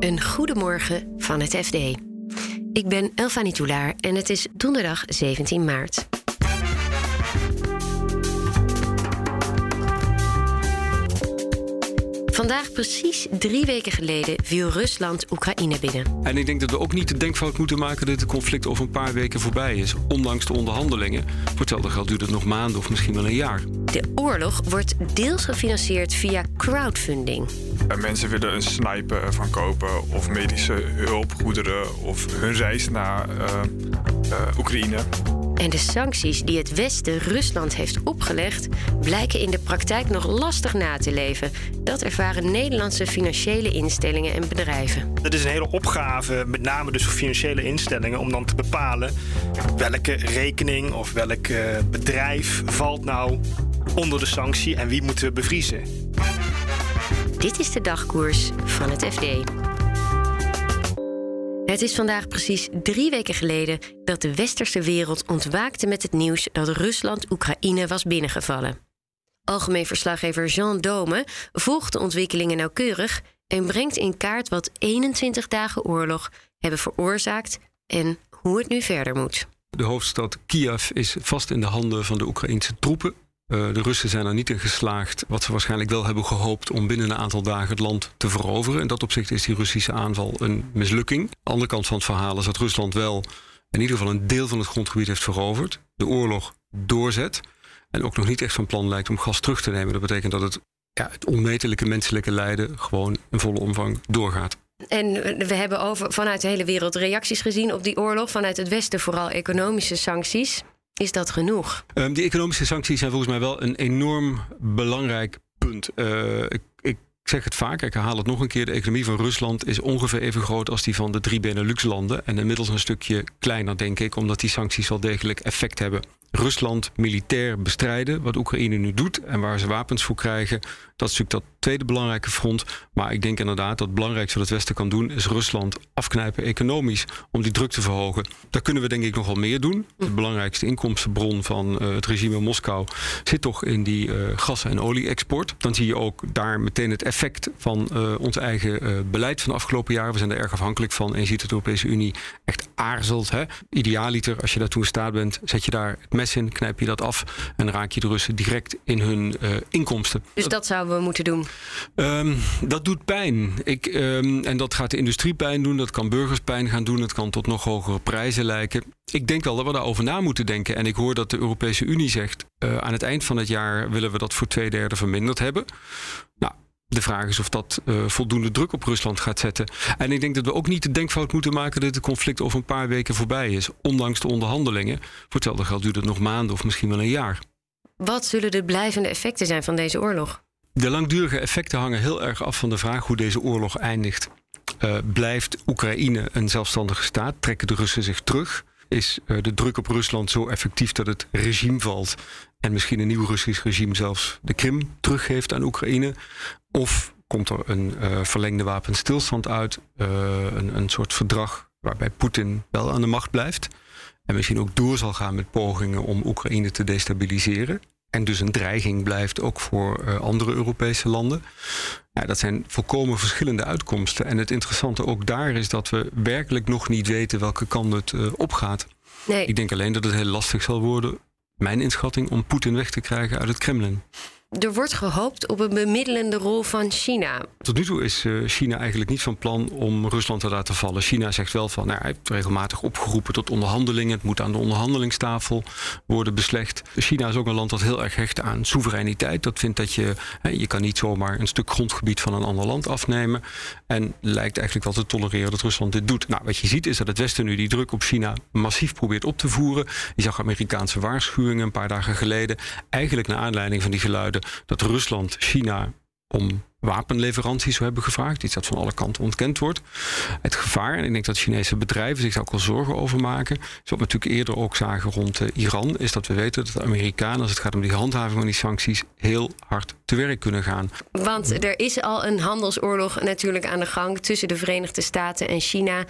Een goedemorgen van het FD. Ik ben Elfanie Toulaar en het is donderdag 17 maart. Vandaag, precies drie weken geleden, viel Rusland Oekraïne binnen. En ik denk dat we ook niet de denkfout moeten maken dat het conflict over een paar weken voorbij is. Ondanks de onderhandelingen. Voor hetzelfde geld duurt het nog maanden of misschien wel een jaar. De oorlog wordt deels gefinancierd via crowdfunding. Mensen willen een sniper van kopen of medische hulpgoederen of hun reis naar uh, uh, Oekraïne. En de sancties die het Westen Rusland heeft opgelegd, blijken in de praktijk nog lastig na te leven. Dat ervaren Nederlandse financiële instellingen en bedrijven. Het is een hele opgave, met name dus voor financiële instellingen, om dan te bepalen welke rekening of welk bedrijf valt nou onder de sanctie en wie moeten we bevriezen. Dit is de dagkoers van het FD. Het is vandaag precies drie weken geleden dat de westerse wereld ontwaakte met het nieuws dat Rusland Oekraïne was binnengevallen. Algemeen verslaggever Jean Dome volgt de ontwikkelingen nauwkeurig en brengt in kaart wat 21 dagen oorlog hebben veroorzaakt en hoe het nu verder moet. De hoofdstad Kiev is vast in de handen van de Oekraïnse troepen. Uh, de Russen zijn er niet in geslaagd, wat ze waarschijnlijk wel hebben gehoopt, om binnen een aantal dagen het land te veroveren. In dat opzicht is die Russische aanval een mislukking. De andere kant van het verhaal is dat Rusland wel in ieder geval een deel van het grondgebied heeft veroverd, de oorlog doorzet en ook nog niet echt van plan lijkt om gas terug te nemen. Dat betekent dat het, ja, het onmetelijke menselijke lijden gewoon in volle omvang doorgaat. En we hebben over, vanuit de hele wereld reacties gezien op die oorlog. Vanuit het Westen vooral economische sancties. Is dat genoeg? Um, die economische sancties zijn volgens mij wel een enorm belangrijk punt. Uh, ik, ik zeg het vaak, ik herhaal het nog een keer. De economie van Rusland is ongeveer even groot als die van de drie Benelux-landen. En inmiddels een stukje kleiner, denk ik, omdat die sancties wel degelijk effect hebben. Rusland militair bestrijden, wat Oekraïne nu doet en waar ze wapens voor krijgen, dat is natuurlijk dat tweede belangrijke front. Maar ik denk inderdaad dat het belangrijkste wat het Westen kan doen, is Rusland afknijpen economisch om die druk te verhogen. Daar kunnen we denk ik nog wel meer doen. De belangrijkste inkomstenbron van uh, het regime in Moskou zit toch in die uh, gas- en olie-export. Dan zie je ook daar meteen het effect van uh, ons eigen beleid van de afgelopen jaren. We zijn er erg afhankelijk van en je ziet dat de Europese Unie echt aarzelt. Hè? Idealiter, als je daartoe in staat bent, zet je daar het mes in, knijp je dat af en raak je de Russen direct in hun inkomsten. Dus dat zouden we moeten doen? Um, dat doet pijn. Ik, um, en dat gaat de industrie pijn doen, dat kan burgers pijn gaan doen, het kan tot nog hogere prijzen lijken. Ik denk wel dat we daarover na moeten denken. En ik hoor dat de Europese Unie zegt: uh, aan het eind van het jaar willen we dat voor twee derde verminderd hebben. Nou, de vraag is of dat uh, voldoende druk op Rusland gaat zetten. En ik denk dat we ook niet de denkfout moeten maken dat het conflict over een paar weken voorbij is. Ondanks de onderhandelingen. Voor hetzelfde geld duurt het nog maanden of misschien wel een jaar. Wat zullen de blijvende effecten zijn van deze oorlog? De langdurige effecten hangen heel erg af van de vraag hoe deze oorlog eindigt. Uh, blijft Oekraïne een zelfstandige staat? Trekken de Russen zich terug? Is uh, de druk op Rusland zo effectief dat het regime valt en misschien een nieuw Russisch regime zelfs de Krim teruggeeft aan Oekraïne? Of komt er een uh, verlengde wapenstilstand uit, een, een soort verdrag waarbij Poetin wel aan de macht blijft en misschien ook door zal gaan met pogingen om Oekraïne te destabiliseren? en dus een dreiging blijft ook voor uh, andere Europese landen. Ja, dat zijn volkomen verschillende uitkomsten. En het interessante ook daar is dat we werkelijk nog niet weten welke kant het opgaat. Nee. Ik denk alleen dat het heel lastig zal worden, mijn inschatting, om Poetin weg te krijgen uit het Kremlin. Er wordt gehoopt op een bemiddelende rol van China. Tot nu toe is uh, China eigenlijk niet van plan om Rusland te laten vallen. China zegt wel van, nou, hij heeft regelmatig opgeroepen tot onderhandelingen. Het moet aan de onderhandelingstafel worden beslecht. China is ook een land dat heel erg hecht aan soevereiniteit. Dat vindt dat je, je kan niet zomaar een stuk grondgebied van een ander land afnemen. En lijkt eigenlijk wel te tolereren dat Rusland dit doet. Nou, wat je ziet is dat het Westen nu die druk op China massief probeert op te voeren. Je zag Amerikaanse waarschuwingen een paar dagen geleden. Eigenlijk naar aanleiding van die geluiden dat Rusland China om wapenleveranties zou hebben gevraagd. Iets dat van alle kanten ontkend wordt. Het gevaar, en ik denk dat Chinese bedrijven zich daar ook wel zorgen over maken. Zoals we natuurlijk eerder ook zagen rond uh, Iran, is dat we weten dat de Amerikanen, als het gaat om die handhaving van die sancties, heel hard te werk kunnen gaan. Want er is al een handelsoorlog natuurlijk aan de gang tussen de Verenigde Staten en China.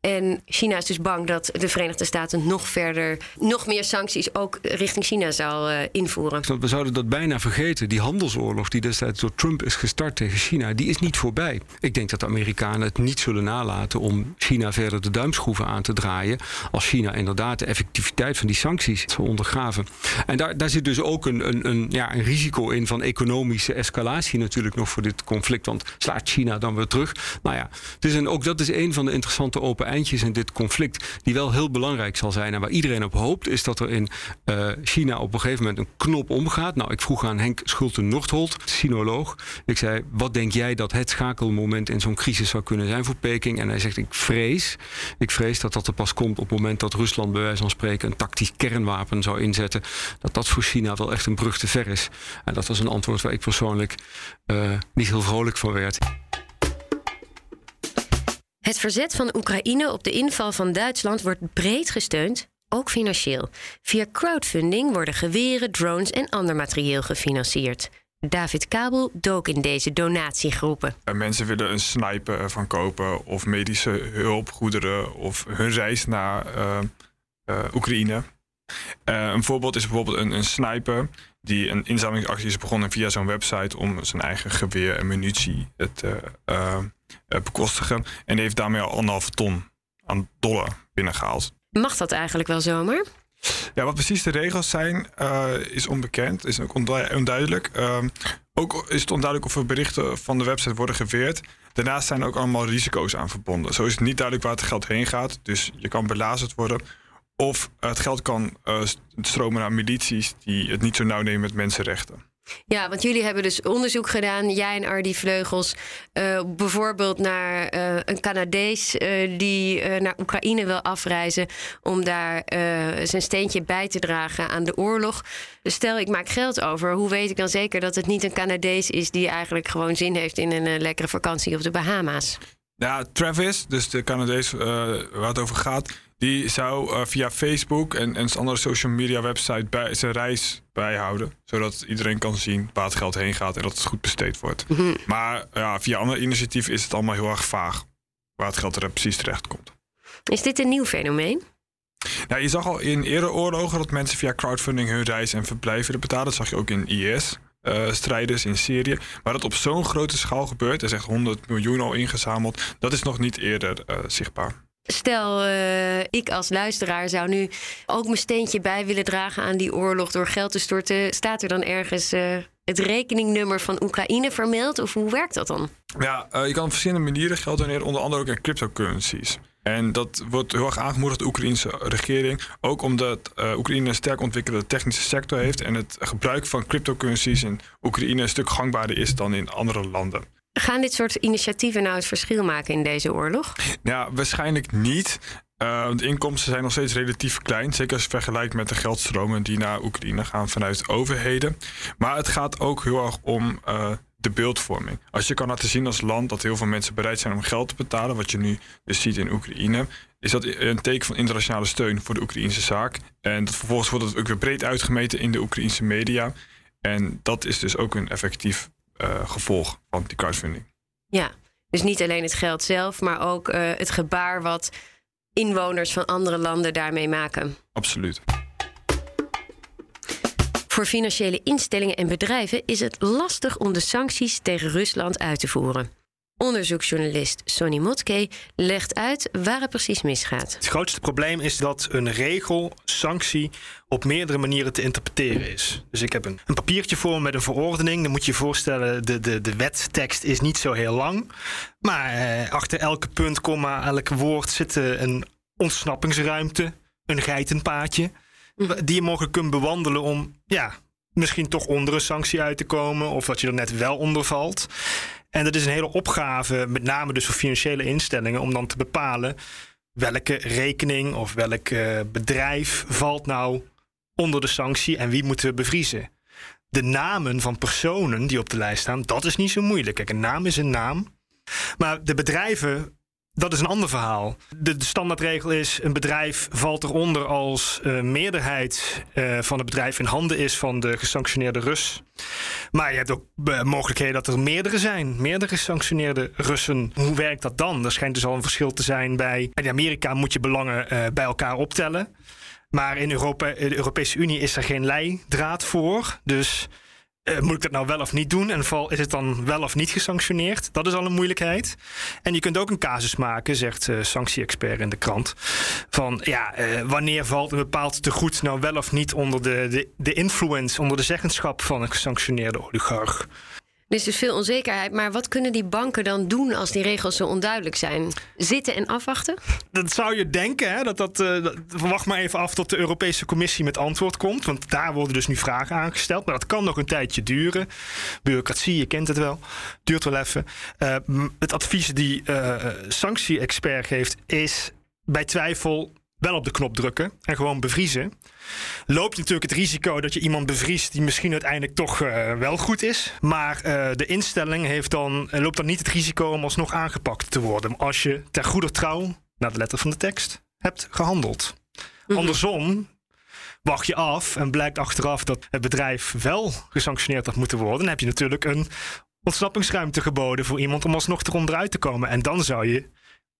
En China is dus bang dat de Verenigde Staten nog verder, nog meer sancties ook richting China zal uh, invoeren. We zouden dat bijna vergeten. Die handelsoorlog die destijds door Trump is gestart tegen China, die is niet voorbij. Ik denk dat de Amerikanen het niet zullen nalaten om China verder de duimschroeven aan te draaien. Als China inderdaad de effectiviteit van die sancties zal ondergraven. En daar, daar zit dus ook een, een, een, ja, een risico in van economische escalatie natuurlijk nog voor dit conflict. Want slaat China dan weer terug? Nou ja, dus en ook dat is een van de interessante open eindjes in dit conflict. Die wel heel belangrijk zal zijn. En waar iedereen op hoopt, is dat er in uh, China op een gegeven moment een knop omgaat. Nou, ik vroeg aan Henk Schulte-Nordholt, sinoloog. Ik zei, wat denk jij dat het schakelmoment in zo'n crisis zou kunnen zijn voor Peking? En hij zegt, ik vrees, ik vrees dat dat er pas komt op het moment dat Rusland bij wijze van spreken een tactisch kernwapen zou inzetten. Dat dat voor China wel echt een brug te ver is. En dat was een antwoord waar ik persoonlijk uh, niet heel vrolijk van werd. Het verzet van Oekraïne op de inval van Duitsland wordt breed gesteund, ook financieel. Via crowdfunding worden geweren, drones en ander materieel gefinancierd. David Kabel dook in deze donatiegroepen. Mensen willen een sniper van kopen of medische hulpgoederen of hun reis naar uh, uh, Oekraïne. Uh, een voorbeeld is bijvoorbeeld een, een sniper die een inzamelingsactie is begonnen via zo'n website om zijn eigen geweer en munitie te bekostigen. En die heeft daarmee al anderhalve ton aan dollar binnengehaald. Mag dat eigenlijk wel zomaar? Ja, wat precies de regels zijn, uh, is onbekend, is ook onduidelijk. Uh, ook is het onduidelijk of er berichten van de website worden geweerd. Daarnaast zijn er ook allemaal risico's aan verbonden. Zo is het niet duidelijk waar het geld heen gaat. Dus je kan belazerd worden. Of het geld kan uh, stromen naar milities die het niet zo nauw nemen met mensenrechten. Ja, want jullie hebben dus onderzoek gedaan, jij en Ardi Vleugels, uh, bijvoorbeeld naar uh, een Canadees uh, die naar Oekraïne wil afreizen om daar zijn steentje bij te dragen aan de oorlog. Dus stel ik maak geld over, hoe weet ik dan zeker dat het niet een Canadees is die eigenlijk gewoon zin heeft in een lekkere vakantie op de Bahama's? Ja, Travis, dus de Canadees waar het over gaat, die zou uh, via Facebook en, en andere social media website bij, zijn reis bijhouden. Zodat iedereen kan zien waar het geld heen gaat en dat het goed besteed wordt. Mm -hmm. Maar ja, via andere initiatieven is het allemaal heel erg vaag. Waar het geld er precies terecht komt. Is dit een nieuw fenomeen? Nou, je zag al in eerdere oorlogen dat mensen via crowdfunding hun reis en verblijf willen betalen. Dat zag je ook in IS. Uh, strijders in Syrië. Maar dat op zo'n grote schaal gebeurt, er is echt 100 miljoen al ingezameld, dat is nog niet eerder uh, zichtbaar. Stel, uh, ik als luisteraar zou nu ook mijn steentje bij willen dragen aan die oorlog door geld te storten. Staat er dan ergens het rekeningnummer van Oekraïne vermeld? Of hoe werkt dat dan? Ja, je kan op verschillende manieren geld doneren, onder andere ook in cryptocurrencies. En dat wordt heel erg aangemoedigd, de Oekraïnse regering. Ook omdat Oekraïne een sterk ontwikkelde technische sector heeft. En het gebruik van cryptocurrencies in Oekraïne een stuk gangbaarder is dan in andere landen. Gaan dit soort initiatieven nou het verschil maken in deze oorlog? Ja, waarschijnlijk niet. Uh, de inkomsten zijn nog steeds relatief klein. Zeker als je vergelijkt met de geldstromen die naar Oekraïne gaan vanuit overheden. Maar het gaat ook heel erg om uh, de beeldvorming. Als je kan laten zien als land dat heel veel mensen bereid zijn om geld te betalen, wat je nu dus ziet in Oekraïne, is dat een teken van internationale steun voor de Oekraïnse zaak. En dat vervolgens wordt het ook weer breed uitgemeten in de Oekraïnse media. En dat is dus ook een effectief uh, gevolg van die crowdfunding. Ja, dus niet alleen het geld zelf, maar ook uh, het gebaar wat inwoners van andere landen daarmee maken. Absoluut. Voor financiële instellingen en bedrijven is het lastig om de sancties tegen Rusland uit te voeren. Onderzoeksjournalist Sonny Motke legt uit waar het precies misgaat. Het grootste probleem is dat een regel, sanctie, op meerdere manieren te interpreteren is. Dus ik heb een, een papiertje voor me met een verordening. Dan moet je je voorstellen, de, de, de wettekst is niet zo heel lang. Maar eh, achter elke punt, komma, elk woord zit een ontsnappingsruimte, een geitenpaadje. Die je mogelijk kunt bewandelen om ja, misschien toch onder een sanctie uit te komen. Of dat je er net wel onder valt. En dat is een hele opgave, met name dus voor financiële instellingen, om dan te bepalen welke rekening of welk uh, bedrijf valt nou onder de sanctie en wie moeten we bevriezen. De namen van personen die op de lijst staan, dat is niet zo moeilijk. Kijk, een naam is een naam. Maar de bedrijven dat is een ander verhaal. De, standaardregel is: een bedrijf valt eronder als uh, meerderheid uh, van het bedrijf in handen is van de gesanctioneerde Rus. Maar je hebt ook uh, mogelijkheden dat er meerdere zijn, meerdere gesanctioneerde Russen. Hoe werkt dat dan? Er schijnt dus al een verschil te zijn bij. In Amerika moet je belangen bij elkaar optellen. Maar in Europa, de Europese Unie is er geen leidraad voor. Dus eh, moet ik dat nou wel of niet doen? En val, is het dan wel of niet gesanctioneerd? Dat is al een moeilijkheid. En je kunt ook een casus maken, zegt uh, sanctie-expert in de krant. Van ja, uh, wanneer valt een bepaald tegoed nou wel of niet onder de, de, de influence, onder de zeggenschap van een gesanctioneerde oligarch? Er is dus veel onzekerheid. Maar wat kunnen die banken dan doen als die regels zo onduidelijk zijn? Zitten en afwachten? Dat zou je denken. Hè? Dat, dat, uh, wacht maar even af tot de Europese Commissie met antwoord komt. Want daar worden dus nu vragen aangesteld. Maar dat kan nog een tijdje duren. Bureaucratie, je kent het wel. Duurt wel even. Uh, het advies die uh, sanctie-expert geeft is bij twijfel wel op de knop drukken en gewoon bevriezen. Loop je natuurlijk het risico dat je iemand bevriest die misschien uiteindelijk toch uh, wel goed is. Maar uh, de instelling heeft dan, uh, loopt dan niet het risico om alsnog aangepakt te worden. Als je ter goede trouw, naar de letter van de tekst, hebt gehandeld. Mm-hmm. Andersom wacht je af en blijkt achteraf dat het bedrijf wel gesanctioneerd had moeten worden. Dan heb je natuurlijk een ontsnappingsruimte geboden voor iemand om alsnog eronder uit te komen. En dan zou je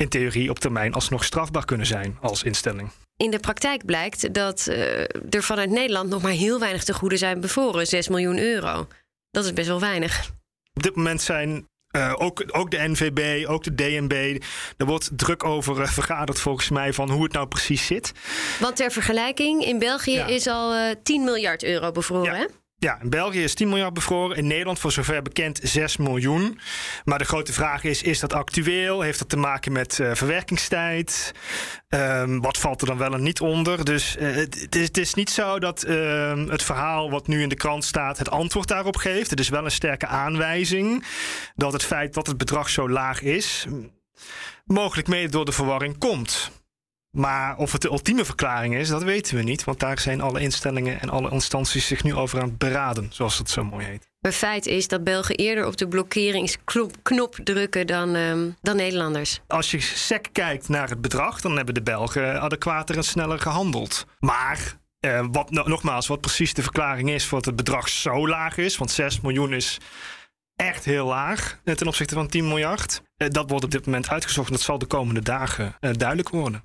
in theorie op termijn alsnog strafbaar kunnen zijn als instelling. In de praktijk blijkt dat uh, er vanuit Nederland nog maar heel weinig te goede zijn bevoren. 6 miljoen euro. Dat is best wel weinig. Op dit moment zijn uh, ook, ook de NVB, ook de DNB. Er wordt druk over uh, vergaderd volgens mij van hoe het nou precies zit. Want ter vergelijking, in België ja. is al uh, 10 miljard euro bevroren. Ja. Ja, in België is 10 miljard bevroren. In Nederland, voor zover bekend, 6 miljoen. Maar de grote vraag is: is dat actueel? Heeft dat te maken met uh, verwerkingstijd? Um, wat valt er dan wel en niet onder? Dus uh, het, is, niet zo dat uh, het verhaal wat nu in de krant staat het antwoord daarop geeft. Het is wel een sterke aanwijzing dat het feit dat het bedrag zo laag is, mogelijk mede door de verwarring komt. Maar of het de ultieme verklaring is, dat weten we niet. Want daar zijn alle instellingen en alle instanties zich nu over aan het beraden, zoals het zo mooi heet. Het feit is dat Belgen eerder op de blokkeringsknop knop drukken dan, um, dan Nederlanders. Als je sec kijkt naar het bedrag, dan hebben de Belgen adequater en sneller gehandeld. Maar uh, wat, nogmaals, wat precies de verklaring is voor dat het bedrag zo laag is, want 6 miljoen is echt heel laag ten opzichte van 10 miljard. Uh, dat wordt op dit moment uitgezocht en dat zal de komende dagen uh, duidelijk worden.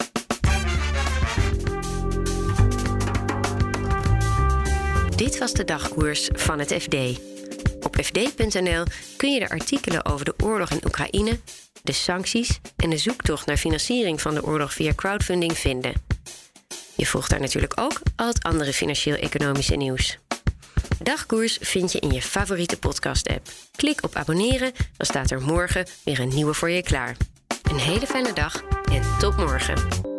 Dit was de dagkoers van het FD. Op fd.nl kun je de artikelen over de oorlog in Oekraïne, de sancties en de zoektocht naar financiering van de oorlog via crowdfunding vinden. Je volgt daar natuurlijk ook al het andere financieel-economische nieuws. Dagkoers vind je in je favoriete podcast-app. Klik op abonneren, dan staat er morgen weer een nieuwe voor je klaar. Een hele fijne dag en tot morgen.